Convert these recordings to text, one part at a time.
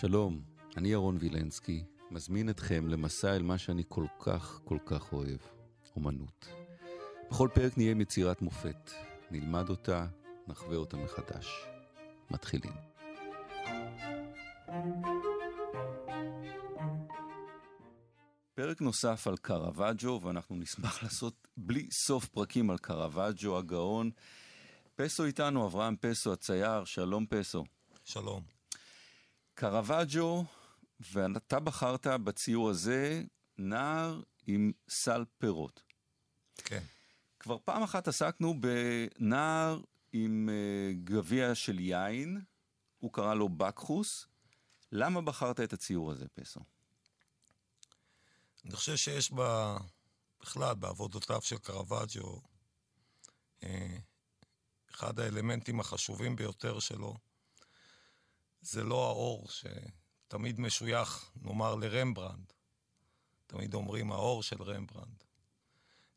שלום, אני ירון וילנסקי, מזמין אתכם למסע אל מה שאני כל כך כל כך אוהב, אומנות. בכל פרק נהיה עם יצירת מופת, נלמד אותה, נחווה אותה מחדש. מתחילים. פרק נוסף על קרוואג'ו, ואנחנו נשמח לעשות בלי סוף פרקים על קרוואג'ו הגאון. פסו איתנו, אברהם פסו, הצייר, שלום פסו. שלום. קרוואג'ו, ואתה בחרת בציור הזה נער עם סל פירות. כן. כבר פעם אחת עסקנו בנער עם uh, גביע של יין, הוא קרא לו בקחוס. למה בחרת את הציור הזה, פסו? אני חושב שיש בה, בכלל, בעבודותיו של קרוואג'ו, אה, אחד האלמנטים החשובים ביותר שלו, זה לא האור שתמיד משוייך, נאמר, לרמברנד. תמיד אומרים האור של רמברנד.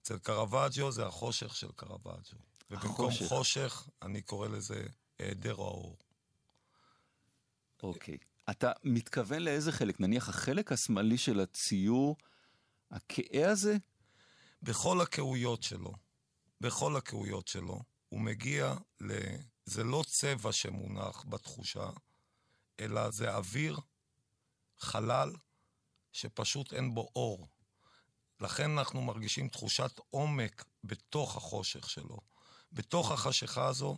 אצל קרוואג'ו זה החושך של קרוואג'ו. ובמקום החושך. חושך, אני קורא לזה היעדר האור. אוקיי. אתה מתכוון לאיזה חלק? נניח החלק השמאלי של הציור, הכהה הזה? בכל הקהויות שלו, בכל הקהויות שלו, הוא מגיע ל... זה לא צבע שמונח בתחושה, אלא זה אוויר, חלל, שפשוט אין בו אור. לכן אנחנו מרגישים תחושת עומק בתוך החושך שלו. בתוך החשיכה הזו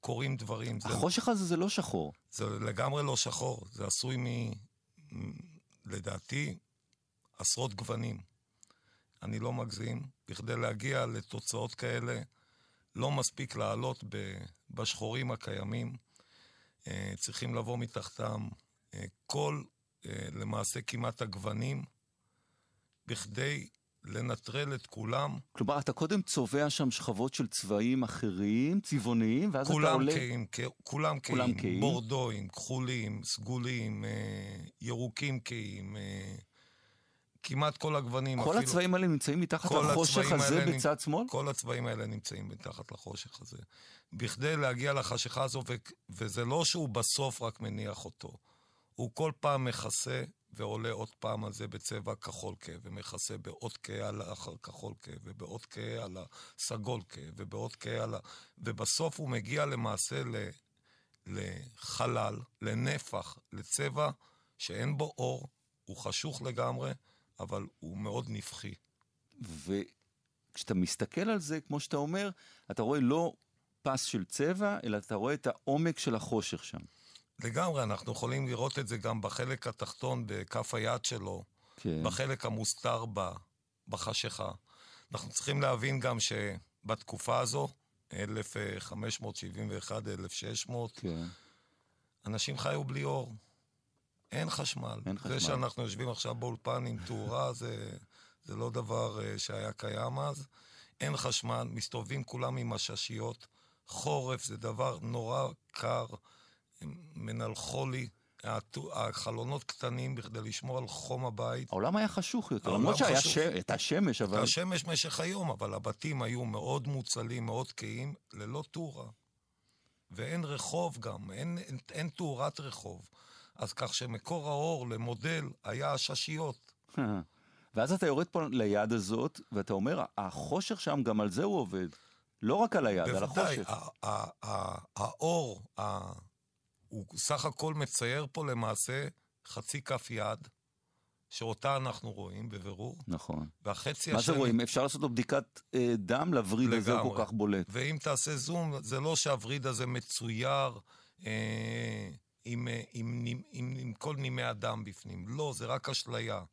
קורים דברים. זה, החושך הזה זה לא שחור. זה לגמרי לא שחור, זה עשוי. מ- לדעתי, עשרות גוונים. אני לא מגזים. בכדי להגיע לתוצאות כאלה, לא מספיק לעלות ב... בשחורים הקיימים. אה, צריכים לבוא מתחתם אה, כל, אה, למעשה כמעט הגוונים, בכדי לנטרל את כולם. כלומר, אתה קודם צובע שם שכבות של צבעים אחרים, צבעוניים, ואז אתה כולם עולה... כהים, כ- כולם כולם כהים, כהים. בורדואים, כחולים, סגולים, אה, ירוקים כהים, אה, כמעט כל הגוונים. כל אפילו- הצבעים האלה נמצאים מתחת לחושך הזה האלה בצד שמאל? כל הצבעים האלה נמצאים מתחת לחושך הזה. בכדי להגיע לחשיכה הזו, ו- וזה לא שהוא בסוף רק מניח אותו. הוא כל פעם מכסה ועולה עוד פעם על זה בצבע כחול כהה, ומכסה בעוד כהה על האחר כחול כהה, ובעוד כהה על הסגול כהה, ובעוד כהה על ה... ובסוף הוא מגיע למעשה ל... לחלל, לנפח, לצבע שאין בו אור, הוא חשוך לגמרי, אבל הוא מאוד נפחי. וכשאתה מסתכל על זה, כמו שאתה אומר, אתה רואה לא פס של צבע, אלא אתה רואה את העומק של החושך שם. לגמרי, אנחנו יכולים לראות את זה גם בחלק התחתון, בכף היד שלו, כן. בחלק המוסתר ב, בחשיכה. אנחנו צריכים להבין גם שבתקופה הזו, 1571-1600, כן. אנשים חיו בלי אור. אין חשמל. אין חשמל. זה שאנחנו יושבים עכשיו באולפן עם תאורה, זה, זה לא דבר אה, שהיה קיים אז. אין חשמל, מסתובבים כולם עם עששיות. חורף זה דבר נורא קר, מנלחולי. החלונות קטנים בכדי לשמור על חום הבית. העולם היה חשוך יותר, למרות חשוך. ש... הייתה שמש, אבל... השמש משך היום, אבל הבתים היו מאוד מוצלים, מאוד כהים, ללא תאורה. ואין רחוב גם, אין, אין, אין תאורת רחוב. אז כך שמקור האור למודל היה עששיות. ואז אתה יורד פה ליד הזאת, ואתה אומר, החושך שם, גם על זה הוא עובד. לא רק על היד, על בוודאי, החושך. ה- האור, הוא סך הכל מצייר פה למעשה חצי כף יד, שאותה אנחנו רואים בבירור, נכון. והחצי מה השני... זה רואים? אפשר לעשות לו בדיקת אה, דם לווריד הזה, הוא כל כך בולט. ואם תעשה זום, זה לא שהווריד הזה מצויר אה, עם, אה, עם, עם, עם, עם כל נימי הדם בפנים. לא, זה רק אשליה.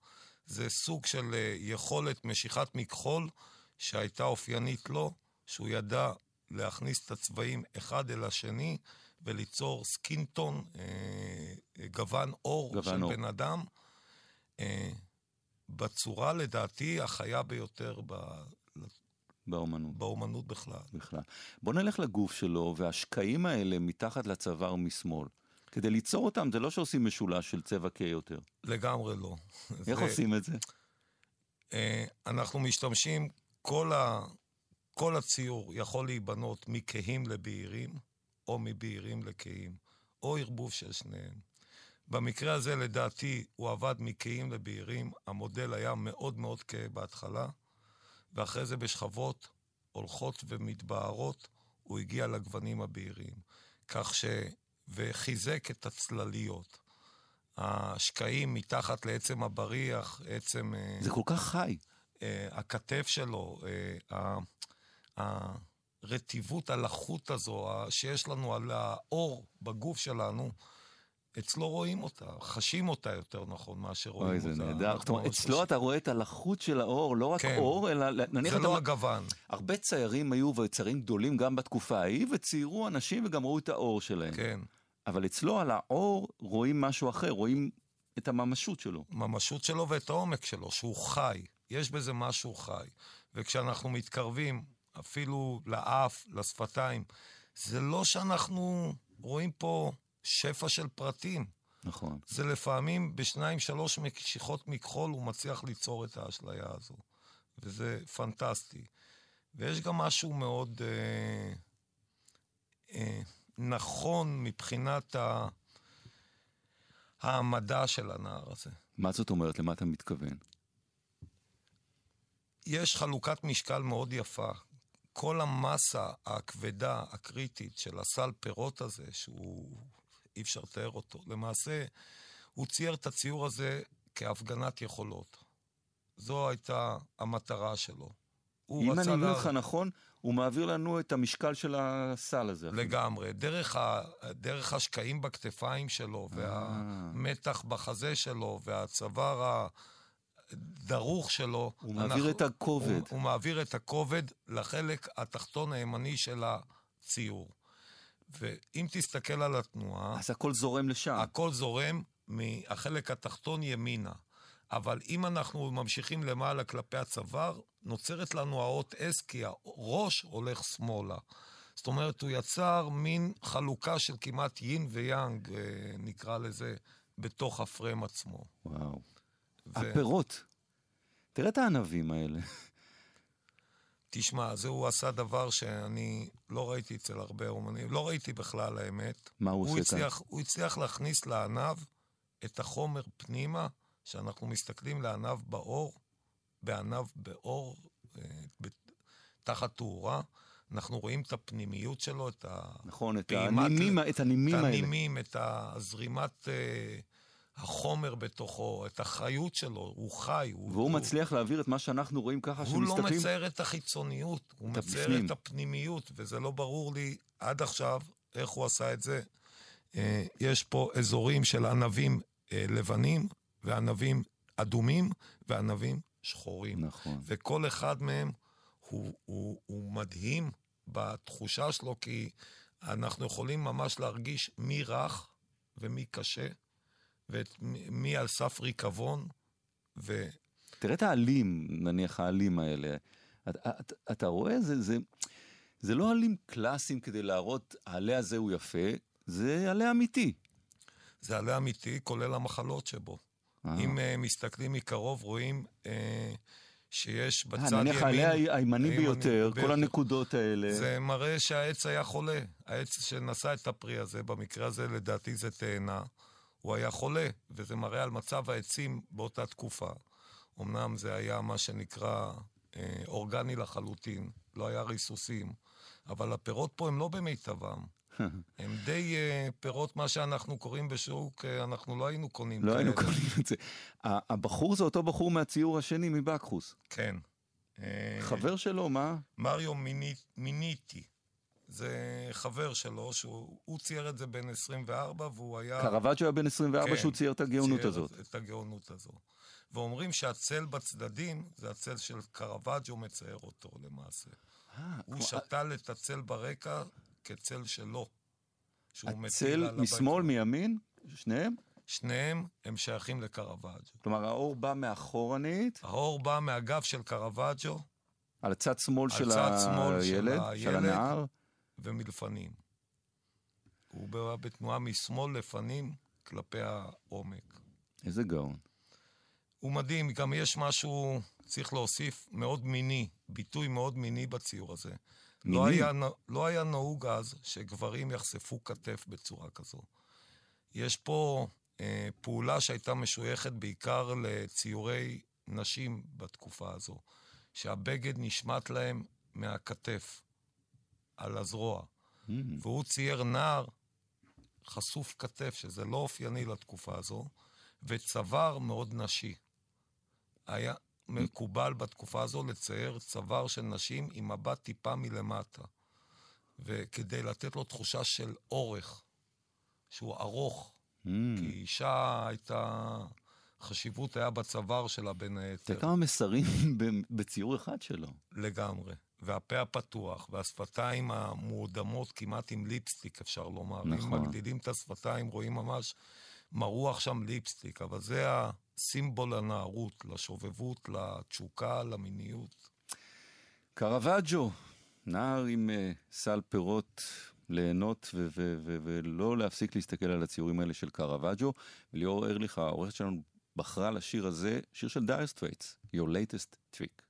זה סוג של אה, יכולת משיכת מכחול שהייתה אופיינית לו, שהוא ידע להכניס את הצבעים אחד אל השני וליצור סקינטון, אה, אה, גוון עור גוון של עור. בן אדם. אה, בצורה, לדעתי, החיה ביותר ב... באומנות באומנות בכלל. בכלל. בוא נלך לגוף שלו, והשקעים האלה מתחת לצוואר משמאל. כדי ליצור אותם, זה לא שעושים משולש של צבע כהה יותר. לגמרי לא. איך זה- עושים את זה? אה, אנחנו משתמשים, כל, ה, כל הציור יכול להיבנות מכהים לבהירים, או מבהירים לכהים, או ערבוב של שניהם. במקרה הזה, לדעתי, הוא עבד מקהים לבהירים. המודל היה מאוד מאוד כהה בהתחלה, ואחרי זה בשכבות הולכות ומתבהרות, הוא הגיע לגוונים הבהירים. כך ש... וחיזק את הצלליות. השקעים מתחת לעצם הבריח, עצם... אה, זה כל כך חי. אה, הכתף שלו, אה, הרטיבות, הלחות הזו שיש לנו על האור בגוף שלנו, אצלו רואים אותה, חשים אותה יותר נכון מאשר רואים אותה. אוי, זה נהדר. זאת אומרת, אצלו אתה רואה את הלחות של האור, לא רק כן. אור, אלא נניח זה לא הגוון. הרבה ציירים היו, וציירים גדולים גם בתקופה ההיא, וציירו אנשים וגם ראו את האור שלהם. כן. אבל אצלו על האור רואים משהו אחר, רואים את הממשות שלו. ממשות שלו ואת העומק שלו, שהוא חי. יש בזה משהו חי. וכשאנחנו מתקרבים אפילו לאף, לשפתיים, זה לא שאנחנו רואים פה שפע של פרטים. נכון. זה לפעמים בשניים, שלוש משיכות מכחול הוא מצליח ליצור את האשליה הזו. וזה פנטסטי. ויש גם משהו מאוד אה, אה, נכון מבחינת ה... העמדה של הנער הזה. מה זאת אומרת? למה אתה מתכוון? יש חלוקת משקל מאוד יפה. כל המסה הכבדה, הקריטית של הסל פירות הזה, שהוא... אי אפשר לתאר אותו. למעשה, הוא צייר את הציור הזה כהפגנת יכולות. זו הייתה המטרה שלו. אם אני מבין אותך. נכון, הוא מעביר לנו את המשקל של הסל הזה. לגמרי. דרך, ה... דרך השקעים בכתפיים שלו, אה. והמתח בחזה שלו, והצוואר הדרוך שלו. הוא מעביר אנחנו... את הכובד. הוא, הוא מעביר את הכובד לחלק התחתון הימני של הציור. ואם תסתכל על התנועה... אז הכל זורם לשם. הכל זורם מהחלק התחתון ימינה. אבל אם אנחנו ממשיכים למעלה כלפי הצוואר, נוצרת לנו האות S כי הראש הולך שמאלה. זאת אומרת, הוא יצר מין חלוקה של כמעט יין ויאנג, אה, נקרא לזה, בתוך הפרם עצמו. וואו. ו... הפירות. תראה את הענבים האלה. תשמע, זה הוא עשה דבר שאני לא ראיתי אצל הרבה אומנים, לא ראיתי בכלל, האמת. מה הוא, הוא עושה כאן? הוא הצליח להכניס לענב את החומר פנימה, שאנחנו מסתכלים לענב באור, בענב באור, אה, תחת תאורה. אנחנו רואים את הפנימיות שלו, את נכון, את הנימים, את הנימים האלה. את הנימים, את הזרימת... אה, החומר בתוכו, את החיות שלו, הוא חי. הוא, והוא הוא, מצליח להעביר את מה שאנחנו רואים ככה הוא שמסתכלים... הוא לא מצייר את החיצוניות, הוא מצייר הפנים. את הפנימיות, וזה לא ברור לי עד עכשיו איך הוא עשה את זה. אה, יש פה אזורים של ענבים אה, לבנים, וענבים אדומים, וענבים שחורים. נכון. וכל אחד מהם הוא, הוא, הוא מדהים בתחושה שלו, כי אנחנו יכולים ממש להרגיש מי רך ומי קשה. ומי על סף ריקבון, ו... תראה את העלים, נניח העלים האלה. אתה, אתה, אתה רואה, זה, זה, זה לא עלים קלאסיים כדי להראות, העלה הזה הוא יפה, זה עלה אמיתי. זה עלה אמיתי, כולל המחלות שבו. אה. אם uh, מסתכלים מקרוב, רואים uh, שיש בצד ימין... נניח העלה הימני ביותר, כל הנקודות האלה. זה מראה שהעץ היה חולה. העץ שנשא את הפרי הזה, במקרה הזה לדעתי זה תאנה. הוא היה חולה, וזה מראה על מצב העצים באותה תקופה. אמנם זה היה מה שנקרא אה, אורגני לחלוטין, לא היה ריסוסים, אבל הפירות פה הם לא במיטבם. הם די uh, פירות, מה שאנחנו קוראים בשוק, uh, אנחנו לא היינו קונים לא כאלה. היינו קונים את זה. הבחור זה אותו בחור מהציור השני מבקחוס. כן. חבר שלו, מה? מריו מיניטי. זה חבר שלו, שהוא צייר את זה בן 24, והוא היה... קרוואג'ו היה בן 24 כן, שהוא צייר את הגאונות צייר הזאת. את הגאונות הזו. ואומרים שהצל בצדדים, זה הצל של קרוואג'ו מצייר אותו למעשה. 아, אה, הוא כמו... שתל את הצל ברקע כצל שלו. הצל משמאל, מימין? שניהם? שניהם הם שייכים לקרוואג'ו. כלומר, האור בא מאחורנית? האור בא מהגב של קרוואג'ו. על צד שמאל, של, הילד, של הילד, של הנער? ומלפנים. הוא בא בתנועה משמאל לפנים כלפי העומק. איזה גאון. הוא מדהים, גם יש משהו, צריך להוסיף, מאוד מיני, ביטוי מאוד מיני בציור הזה. לא היה, לא היה נהוג אז שגברים יחשפו כתף בצורה כזו. יש פה אה, פעולה שהייתה משויכת בעיקר לציורי נשים בתקופה הזו, שהבגד נשמט להם מהכתף, על הזרוע. Mm. והוא צייר נער חשוף כתף, שזה לא אופייני לתקופה הזו, וצוואר מאוד נשי. היה מקובל בתקופה הזו לצייר צוואר של נשים עם מבט טיפה מלמטה. וכדי לתת לו תחושה של אורך, שהוא ארוך, mm. כי אישה הייתה... חשיבות היה בצוואר שלה בין היתר. זה כמה מסרים בציור אחד שלו. לגמרי. והפה הפתוח, והשפתיים המורדמות כמעט עם ליפסטיק, אפשר לומר. נכון. אם מגדילים את השפתיים, רואים ממש מרוח שם ליפסטיק, אבל זה הסימבול לנערות, לשובבות, לתשוקה, למיניות. קרווג'ו, נער עם uh, סל פירות ליהנות ו- ו- ו- ולא להפסיק להסתכל על הציורים האלה של קרווג'ו. וליאור ארליך, העורכת שלנו, בחרה לשיר הזה, שיר של דייר סטרייטס, Your latest trick.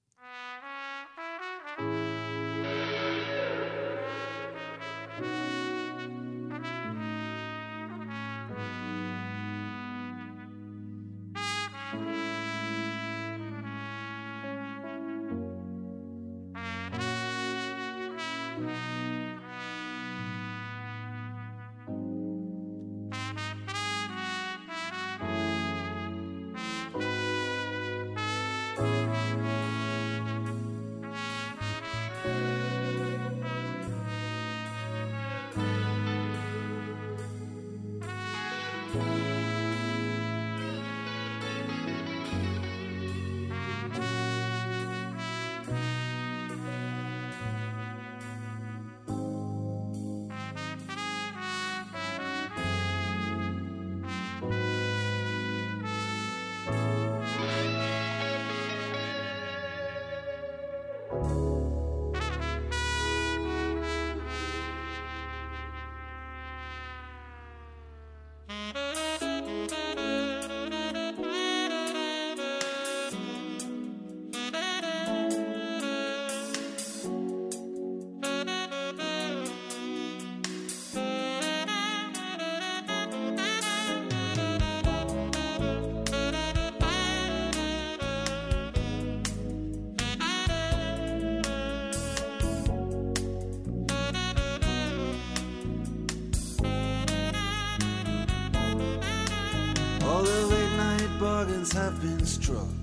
Have been struck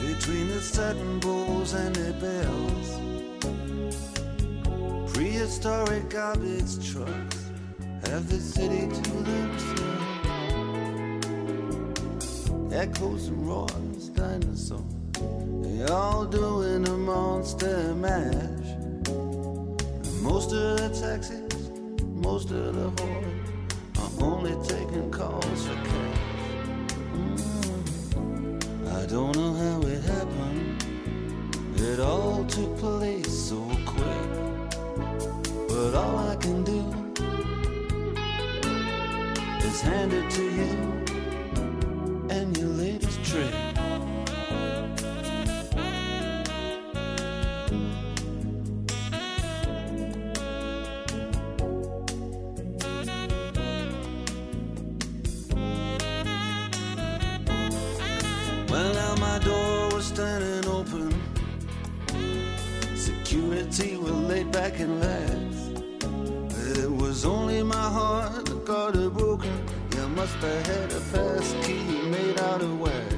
between the satin bowls and the bells. Prehistoric garbage trucks have the city to themselves. Echoes and roars, dinosaurs, they all doing a monster mash. And most of the taxis, most of the horde are only taking calls for cash. Don't know how it happened. It all took place so quick. But all I can do is hand it to you laid back and relaxed. But it was only my heart that got it broken. You must have had a fast key made out of wax.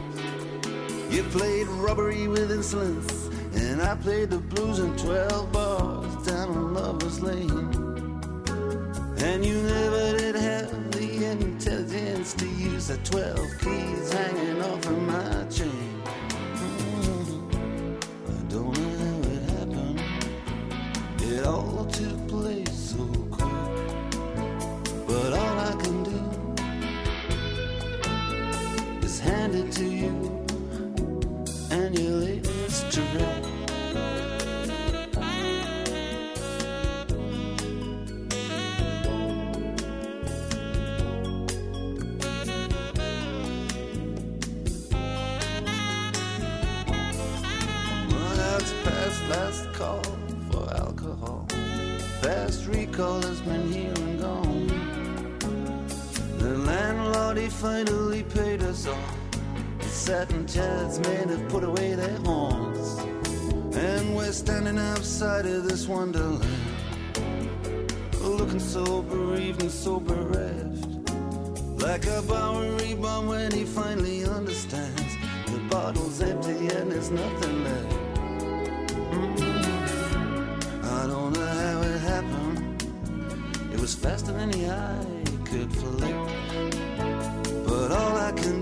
You played robbery with insolence, and I played the blues in 12 bars down on Lover's Lane. And you never did have the intelligence to use the 12 keys hanging off of mine. call for alcohol. Fast recall has been here and gone. The landlord, he finally paid us off. The satin jazz made have put away their horns. And we're standing outside of this wonderland. Looking so bereaved and so bereft. Like a Bowery bomb when he finally understands. The bottle's empty and there's nothing left. I don't know how it happened. It was faster than the eye could flick. But all I can